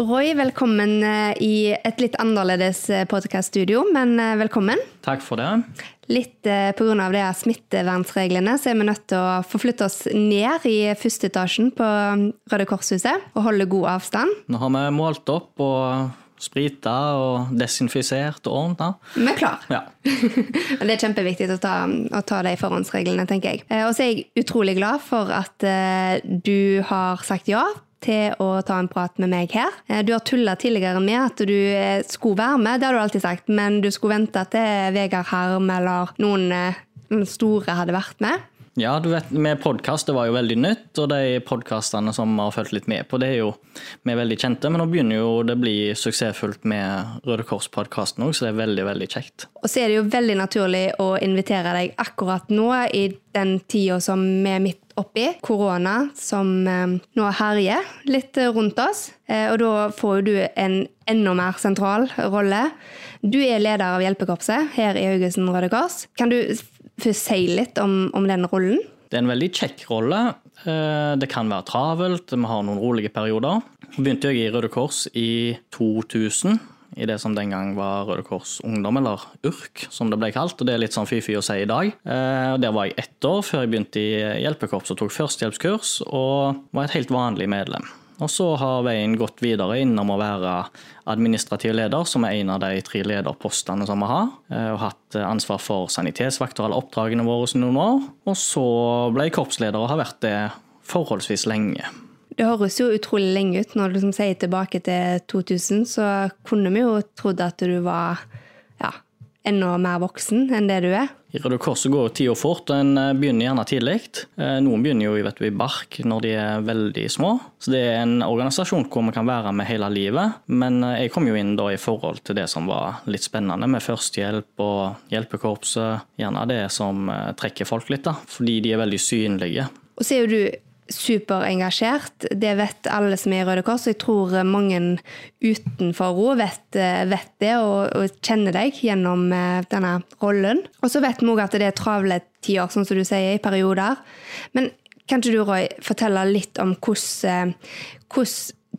Roy, velkommen eh, i et litt annerledes eh, podkaststudio, men eh, velkommen. Takk for det. Litt pga. smittevernreglene så er vi nødt til å forflytte oss ned i første etasjen på mm, Røde Kors-huset og holde god avstand. Nå har vi målt opp og sprita og desinfisert og ordna. Vi er klar. Ja. Det er kjempeviktig å ta, å ta de forhåndsreglene, tenker jeg. Og så er jeg utrolig glad for at du har sagt ja til å ta en prat med meg her. Eh, Du har tulla tidligere med at du eh, skulle være med, det har du alltid sagt, men du skulle vente til Vegard Harm eller noen eh, store hadde vært med. ja, du vet, med podkast det var jo veldig nytt, og de podkastene som vi har fulgt litt med på, det er jo vi er veldig kjente, men nå begynner jo det å bli suksessfullt med Røde Kors-podkasten òg, så det er veldig, veldig kjekt. Og så er det jo veldig naturlig å invitere deg akkurat nå, i den tida som er midt oppi, korona, som eh, nå herjer litt rundt oss. Eh, og da får du en enda mer sentral rolle. Du er leder av Hjelpekorpset her i Haugesund Røde Kors. Kan du først si litt om, om den rollen? Det er en veldig kjekk rolle. Eh, Det kan være travelt, vi har noen rolige perioder. Så begynte jeg i Røde Kors i 2000, i det som den gang var Røde Kors Ungdom, eller URK, som det ble kalt. og Det er litt sånn fy-fy å si i dag. Eh, Der var jeg ett år før jeg begynte i hjelpekorps og tok førstehjelpskurs, og var et helt vanlig medlem. Og så har veien gått videre innom å være administrativ leder, som er en av de tre lederpostene som vi har. eh, Og hatt ansvar for sanitetsvakter, alle oppdragene våre noen år. Og så ble jeg korpsleder og har vært det forholdsvis lenge. Det høres jo utrolig lenge ut når du liksom sier tilbake til 2000, så kunne vi jo trodd at du var ja, enda mer voksen enn det du er. I Røde Kors går tida fort, en eh, begynner gjerne tidlig. Eh, Noen begynner jo vet i bark når de er veldig små. Så det er en organisasjon hvor vi kan være med hele livet. Men eh, jeg kom jo inn da i forhold til det som var litt spennende med førstehjelp og hjelpekorpset. Gjerne det som trekker folk litt, da, fordi de er veldig synlige. Og så er jo du superengasjert. Det vet alle som er i Røde Kors. Og jeg tror mange utenfor ro vet, vet det og, og kjenner deg gjennom eh, denne rollen. Og så vet vi òg at det er travle tider, sånn som du sier, i perioder. Men kan ikke du, Roy, fortelle litt om hvordan, eh,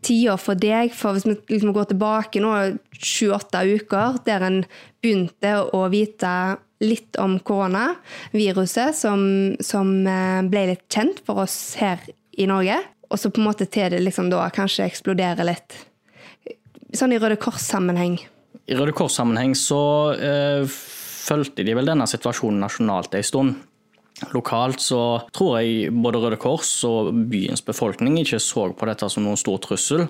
tider for deg, for hvis vi liksom går tilbake nå 28 uker, der en begynte å vite litt om koronaviruset, som, som eh, ble litt kjent for oss her i Norge, og så på en måte til det liksom da kanskje eksploderer litt. Sånn i Røde Kors-sammenheng. I Røde Kors-sammenheng så eh, fulgte de vel denne situasjonen nasjonalt en stund. Lokalt så tror jeg både Røde Kors og byens befolkning ikke så på dette som noen stor trussel.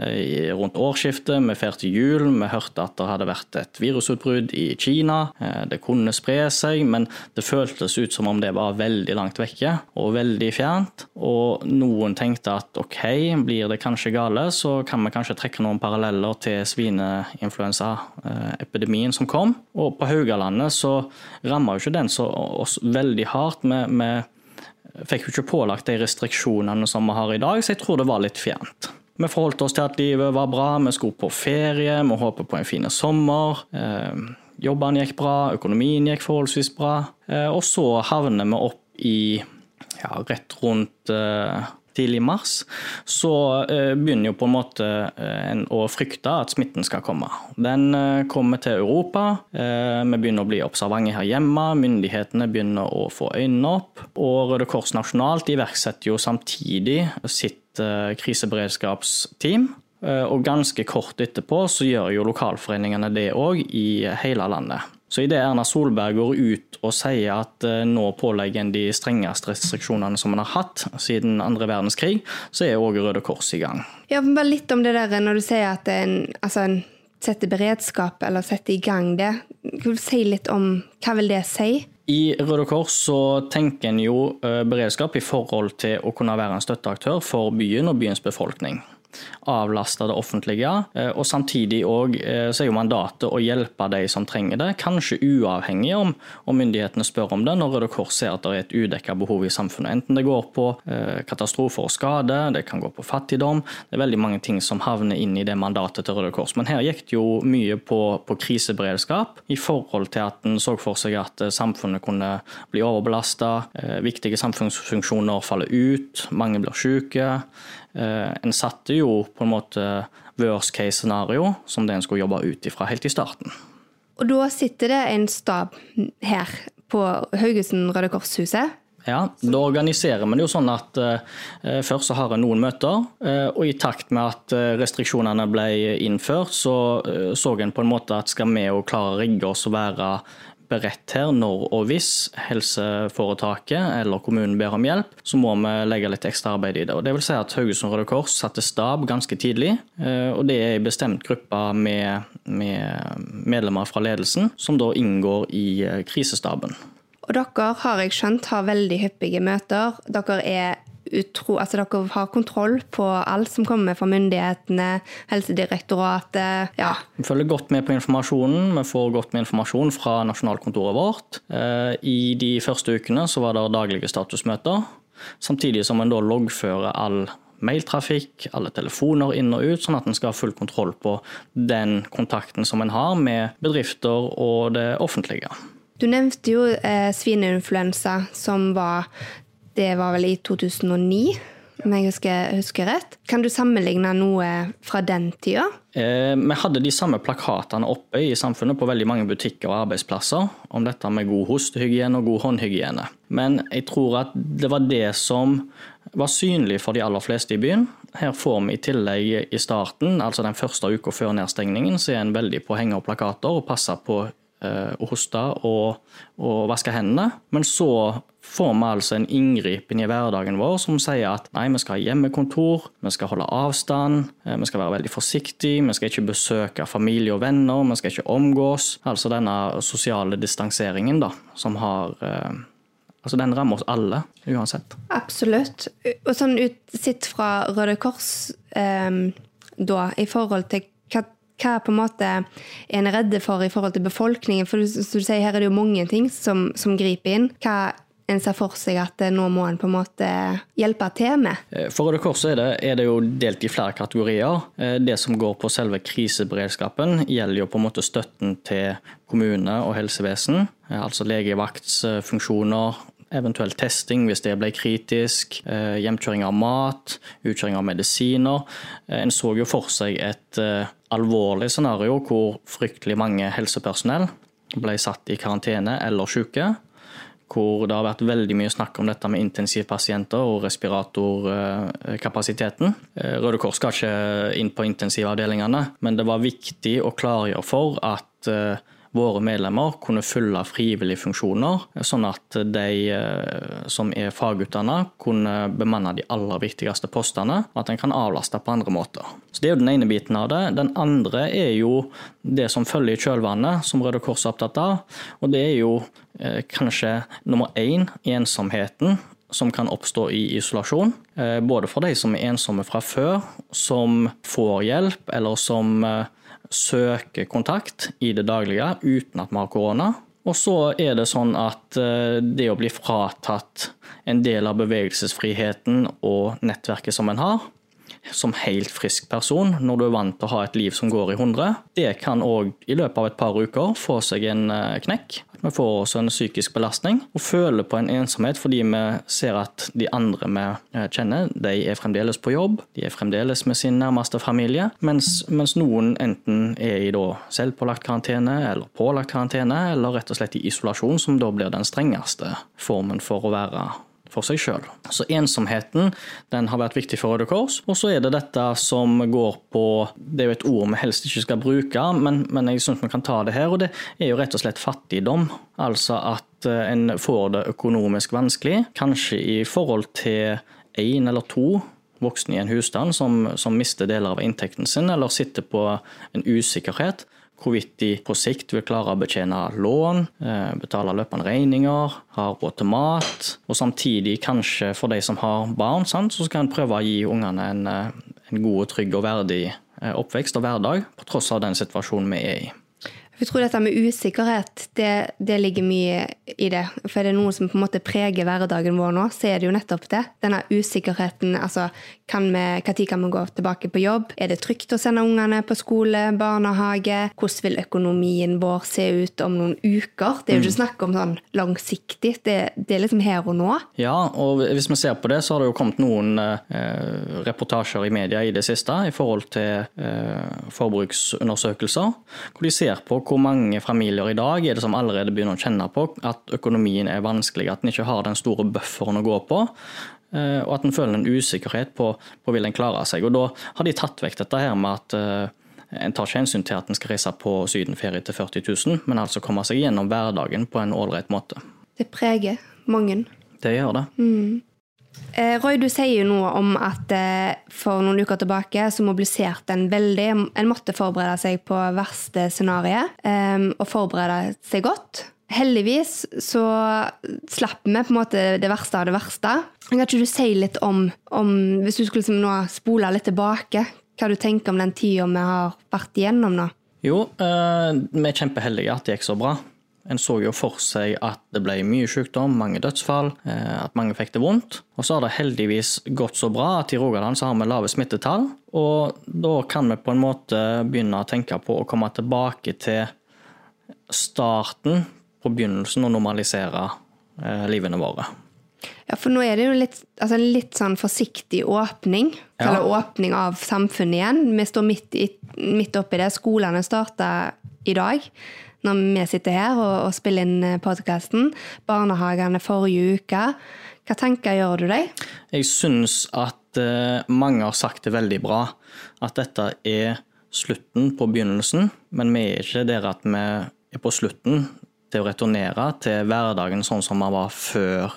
Eh, Rundt årsskiftet, vi feirte jul, vi hørte at det hadde vært et virusutbrudd i Kina. Eh, Det kunne spre seg, men det føltes ut som om det var veldig langt vekke og veldig fjernt. Og noen tenkte at ok, blir det kanskje gale, så kan vi kanskje trekke noen paralleller til svineinfluensaepidemien som kom. Og på Haugalandet så ramma jo ikke den så oss veldig hardt. Vi, vi fikk jo ikke pålagt de restriksjonene som vi har i dag, så jeg tror det var litt fjernt. Vi forholdt oss til at livet var bra, vi skulle på ferie, vi håpet på en fin sommer. Eh, jobbene gikk bra, økonomien gikk forholdsvis bra. Eh, og så havner vi opp i ja, rett rundt eh, tidlig mars, så eh, begynner jo på en måte eh, en å frykte at smitten skal komme. Den eh, kommer til Europa, vi begynner å bli observante her hjemme, myndighetene begynner å få øynene opp, og Røde Kors nasjonalt iverksetter jo samtidig sitt kriseberedskapsteam. Og ganske kort etterpå så gjør jo lokalforeningene det òg i hele landet. Så idet Erna Solberg går ut og sier at eh, nå pålegger en de strengeste restriksjonene som en har hatt siden andre verdenskrig, så er òg Røde Kors i gang. Ja, men bare litt om det der når du sier at en, altså en setter beredskap, eller setter i gang det. Kan du si litt om hva vil det si? I Røde Kors så tenker en jo eh, beredskap i forhold til å kunne være en støtteaktør for byen og byens befolkning. Avlaste det offentlige, eh, og samtidig òg så er jo mandatet å hjelpe de som trenger det, kanskje uavhengig om, om myndighetene spør om det, når Røde Kors ser at det er et udekka behov i samfunnet. Enten det går på eh, katastrofer og skade, det kan gå på fattigdom. Det er veldig mange ting som havner inn i det mandatet til Røde Kors. Men her gikk det jo mye på, på kriseberedskap i forhold til at en så for seg at eh, samfunnet kunne bli overbelasta, eh, viktige samfunnsfunksjoner faller ut, mange blir syke. En satte jo på en måte worst case scenario som det en skulle jobbe ut ifra helt i starten. Og da sitter det en stab her på Haugesund Røde Kors-huset. Ja, Da organiserer vi det jo sånn at eh, først så har en noen møter, eh, og i takt med at uh, restriksjonene ble innført, så så en på en måte at skal vi jo klare å rigge oss og være beredt her når og hvis helseforetaket eller kommunen ber om hjelp, så må vi legge litt ekstra arbeid i det. Og det vil si at Haugesund Røde Kors satte stab ganske tidlig, og det er en bestemt gruppe med, med medlemmer fra ledelsen som da inngår i krisestaben. Og dere har jeg skjønt har veldig hyppige møter. Dere er utro, altså dere har kontroll på alt som kommer fra myndighetene, Helsedirektoratet. ja. Vi følger godt med på informasjonen. Vi får godt med informasjon fra nasjonalkontoret vårt. Eh, I de første ukene så var det daglige statusmøter, samtidig som en da loggfører all mailtrafikk, alle telefoner inn og ut, sånn at en skal ha full kontroll på den kontakten som en har med bedrifter og det offentlige. Du nevnte jo eh, svineinfluensa, som var Det var vel i 2009, om jeg husker, husker rett. Kan du sammenligne noe fra den tida? Eh, vi hadde de samme plakatene oppe i samfunnet på veldig mange butikker og arbeidsplasser om dette med god hostehygiene og god håndhygiene. Men jeg tror at det var det som var synlig for de aller fleste i byen. Her får vi i tillegg i starten, altså den første uka før nedstengningen, så er en veldig på å henge plakater og passe på Eh, å hoste og, og, vaske hendene. Men så får vi altså en inngripen i hverdagen vår som sier at nei, vi skal ha hjemmekontor, vi skal holde avstand, eh, vi skal være veldig forsiktige, vi skal ikke besøke familie og venner, vi skal ikke omgås. Altså denne sosiale distanseringen da, som har eh, Altså Den rammer oss alle, uansett. Absolutt. Og sånn ut, sitt fra Røde Kors eh, da, i forhold til hva hva på en måte er en redde for i forhold til befolkningen? For du, du sier, her er det jo mange ting som, som griper inn. Hva en ser for seg at nå må en på en måte hjelpe til med? Eh, for Røde Kors er det, er det jo delt i flere kategorier. Eh, det som går på selve kriseberedskapen, gjelder jo på en måte støtten til kommune og helsevesen. Eh, altså legevaktsfunksjoner, eventuell testing hvis det ble kritisk, hjemkjøring av mat, utkjøring av medisiner. En så jo for seg et alvorlig scenario hvor fryktelig mange helsepersonell ble satt i karantene eller syke. Hvor det har vært veldig mye snakk om dette med intensivpasienter og respiratorkapasiteten. Eh, Røde Kors skal ikke inn på intensivavdelingene, men det var viktig å klargjøre for at eh, våre medlemmer kunne fylle frivillige funksjoner, sånn at de eh, som er fagutdanna, kunne bemanne de aller viktigste postene, og at en kan avlaste på andre måter. Så Det er jo den ene biten av det. Den andre er jo det som følger i kjølvannet, som Røde Kors er opptatt av. Og det er jo eh, kanskje nummer én ensomheten som kan oppstå i isolasjon. Eh, både for de som er ensomme fra før, som får hjelp, eller som søker kontakt i det daglige uten at vi har korona. Og så er det sånn at eh, det å bli fratatt en del av bevegelsesfriheten og nettverket som en har, som helt frisk person, når du er vant til å ha et liv som går i hundre, det kan òg i løpet av et par uker få seg en eh, knekk. Vi får også en psykisk belastning og føler på en ensomhet fordi vi ser at de andre vi eh, kjenner, de er fremdeles på jobb, de er fremdeles med sin nærmeste familie, mens, mens noen enten er i selvpålagt karantene eller pålagt karantene, eller rett og slett i isolasjon, som da blir den strengeste formen for å være for seg sjøl. Så ensomheten den har vært viktig for Røde Kors. Og så er det dette som går på Det er jo et ord vi helst ikke skal bruke, men, men jeg syns vi kan ta det her. Og det er jo rett og slett fattigdom. Altså at eh, en får det økonomisk vanskelig, kanskje i forhold til én eller to voksne i en husstand som, som mister deler av inntekten sin, eller sitter på en usikkerhet hvorvidt de på sikt vil klare å betjene lån, eh, betale løpende regninger, ha råd til mat, og samtidig kanskje for de som har barn, så skal en prøve å gi ungene en, eh, en god, trygg og verdig eh, oppvekst og hverdag, på tross av den situasjonen vi er i. Jeg tror dette med usikkerhet, det, det, ligger mye i det. For er det noe som på en måte preger hverdagen vår nå, så er det jo nettopp det. Denne usikkerheten. altså kan vi, Når kan vi gå tilbake på jobb? Er det trygt å sende ungene på skole, barnehage? Hvordan vil økonomien vår se ut om noen uker? Det er jo ikke mm. snakk om sånn langsiktig. Det, det, er liksom her og nå. Ja, og hvis vi ser på det, så har det jo kommet noen eh, reportasjer i media i det siste i forhold til eh, forbruksundersøkelser, hvor de ser på hvor mange familier i dag er det som allerede begynner å kjenne på at økonomien er vanskelig, at en ikke har den store bufferen å gå på. Eh, og at en føler en usikkerhet på, på vil en klare seg. Og Da har de tatt vekk dette her med at uh, en tar ikke hensyn til at en skal reise på sydenferie til 40 000, men altså komme seg gjennom hverdagen på en ålreit måte. Det preger mange. Det gjør det. Mm. Eh, Roy, du sier jo noe om at eh, for noen uker tilbake så mobiliserte en veldig En måtte forberede seg på verste scenario, eh, og forberede seg godt. Heldigvis så slapp vi på en måte det verste av det verste. Kan ikke du si litt om, om hvis du skulle liksom nå spole litt tilbake, hva du tenker om den tida vi har vært igjennom nå? Jo, vi er kjempeheldige at det gikk så bra. En så jo for seg at det ble mye sykdom, mange dødsfall, eh, at mange fikk det vondt. Og så har det heldigvis gått så bra at i Rogaland så har vi lave smittetall. Og da kan vi på en måte begynne å tenke på å komme tilbake til starten på begynnelsen og normalisere eh, livene våre. Ja, for nå er det jo litt, altså litt sånn forsiktig åpning. Eller ja. åpning av samfunnet igjen. Vi står midt, i, midt oppi det. Skolene starter i dag når vi sitter her og, og spiller inn eh, podkasten. Barnehagene forrige uke. Hva tenker gjør du deg? Jeg syns at uh, mange har sagt det veldig bra. At dette er slutten på begynnelsen, men vi er ikke der at vi er på slutten til å returnere til hverdagen sånn som vi var før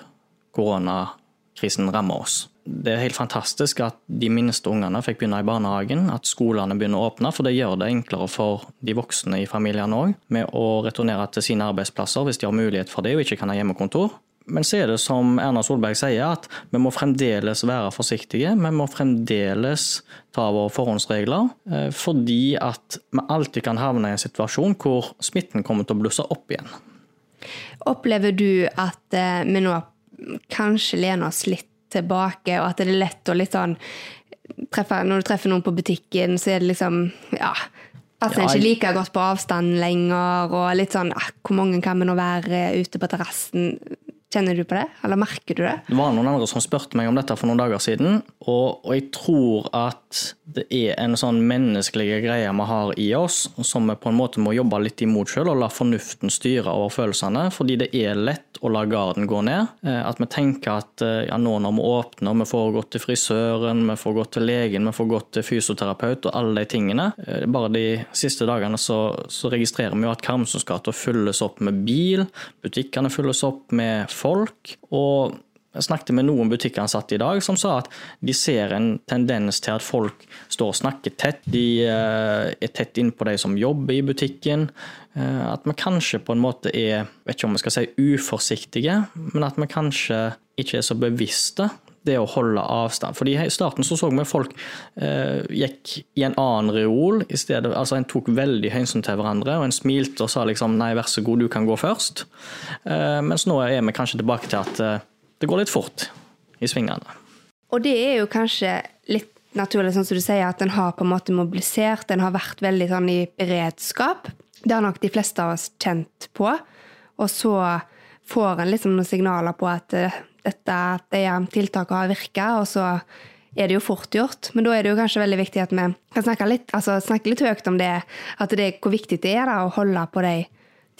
koronakrisen rammet oss det er helt fantastisk at de minste ungene fikk begynne i barnehagen, at skolene begynner å åpne, for det gjør det enklere for de voksne i familiene òg med å returnere til sine arbeidsplasser hvis de har mulighet for det og ikke kan ha hjemmekontor. Men så er det som Erna Solberg sier, at vi må fremdeles være forsiktige. Vi må fremdeles ta våre forhåndsregler, eh, fordi at vi alltid kan havne i en situasjon hvor smitten kommer til å blusse opp igjen. Opplever du at eh, vi nå kanskje lener oss litt tilbake, og at det er lett å litt sånn treffe, Når du treffer noen på butikken, så er det liksom Ja. Passer ja, ikke like godt på avstand lenger, og litt sånn ah, Hvor mange kan vi nå være ute på terrassen? Kjenner du på det, eller merker du det? Det var noen andre som spurte meg om dette for noen dager siden, og, og jeg tror at det er en sånn menneskelige greie vi har i oss, som vi på en måte må jobbe litt imot sjøl, og la fornuften styre over følelsene. Fordi det er lett å la garden gå ned. Eh, at vi tenker at eh, ja, nå når vi åpner, vi får gått til frisøren, vi får gått til legen, vi får gått til fysioterapeut og alle de tingene. Eh, bare de siste dagene så, så registrerer vi jo at Karmsens gate fylles opp med bil, butikkene fylles opp med folk. og jeg snakket med noen butikkansatte i dag som sa at de ser en tendens til at folk står og snakker tett. De eh, er tett innpå de som jobber i butikken. Eh, at vi kanskje på en måte er vet ikke om vi skal si uforsiktige, men at vi kanskje ikke er så bevisste det å holde avstand. Fordi I starten så, så vi folk eh, gikk i en annen reol. i stedet, altså En tok veldig hensyn til hverandre, og en smilte og sa liksom 'nei, vær så god, du kan gå først'. Eh, mens nå er vi kanskje tilbake til at eh, det går litt fort i svingene. Og det er jo kanskje litt naturlig, sånn som du sier, at en har på en måte mobilisert, en har vært veldig sånn i beredskap. Det har nok de fleste av oss kjent på. Og så får en liksom noen signaler på at eh, dette, de tiltaket har virka, og så er det jo fort gjort. Men da er det jo kanskje veldig viktig at vi kan snakke litt, altså snakke litt høyt om det. At det, hvor viktig det er da, å holde på de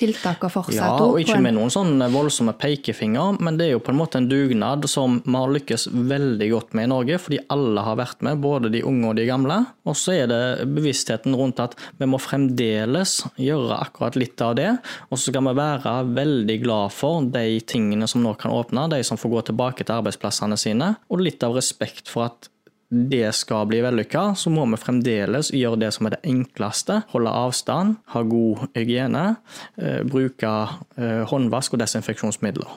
tiltak og fortsatt Ja, og ikke med noen sånne voldsomme pekefinger, men det er jo på en måte en dugnad som vi har lykkes veldig godt med i Norge, fordi alle har vært med, både de unge og de gamle. Og så er det bevisstheten rundt at vi må fremdeles gjøre akkurat litt av det, og så skal vi være veldig glad for de tingene som nå kan åpne, de som får gå tilbake til arbeidsplassene sine, og litt av respekt for at det skal bli vellykka, så må vi fremdeles gjøre det som er det enkleste. Holde avstand, ha god hygiene, eh, bruke eh, håndvask og desinfeksjonsmidler.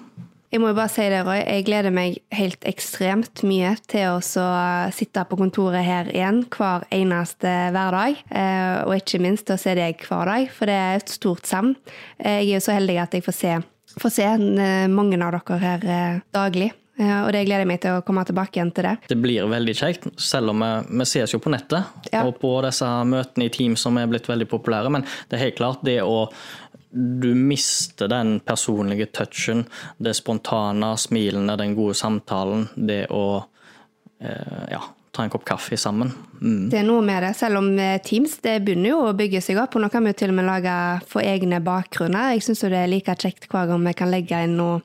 Jeg må jo bare si det, Roy. Jeg gleder meg helt ekstremt mye til å sitte på kontoret her igjen hver eneste hverdag. Eh, og ikke minst til å se deg hver dag, for det er et stort savn. Jeg er jo så heldig at jeg får se, får se mange av dere her daglig. Eh, Og det gleder jeg meg til å komme tilbake igjen til det. Det blir veldig kjekt, selv om vi, vi ses jo på nettet Ja. og på disse møtene i team som er blitt veldig populære. Men det er helt klart det å Du mister den personlige touchen, det spontane, smilene, den gode samtalen. Det å eh, ja, ta en kopp kaffe sammen. Mm. Det er noe med det, selv om eh, Teams det begynner jo å bygge seg opp. Og nå kan vi jo til og med lage for egne bakgrunner. Jeg syns det er like kjekt hver gang vi kan legge inn noe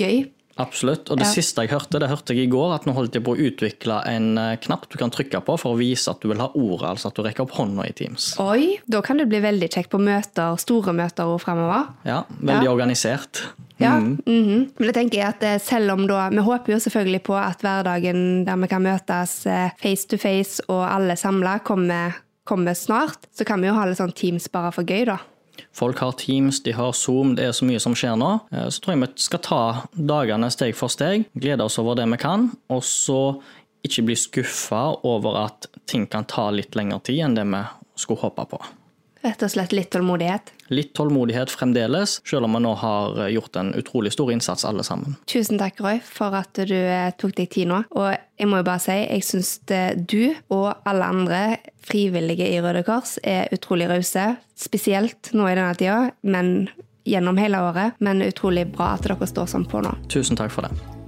gøy. Absolutt. Og det Ja. siste jeg hørte, det hørte jeg i går, at nå holdt de på å utvikle en eh, knapp du kan trykke på for å vise at du vil ha ordet, altså at du rekker opp hånda i Teams. Oi, da kan det bli veldig kjekt på møter, store møter og fremover. Ja, veldig Ja. organisert. Ja, mhm. Men det tenker jeg at eh, selv om da, Vi håper jo selvfølgelig på at hverdagen der vi kan møtes eh, face to face og alle samla, kommer, kommer snart. Så kan vi jo ha litt sånn Teams bare for gøy, da. Folk har Teams, de har Zoom, det er så mye som skjer nå. Eh, Så tror jeg vi skal ta dagene steg for steg, glede oss over det vi kan, og så ikke bli skuffa over at ting kan ta litt lengre tid enn det vi skulle håpe på. Rett og slett litt tålmodighet. Litt tålmodighet fremdeles, selv om vi nå har gjort en utrolig stor innsats alle sammen. Tusen takk, Roy, for at du eh, tok deg tid nå. Og jeg må jo bare si, jeg syns du og alle andre frivillige i Røde Kors er utrolig rause. Spesielt nå i denne tida, men gjennom hele året. Men utrolig bra at dere står sånn på nå. Tusen takk for det.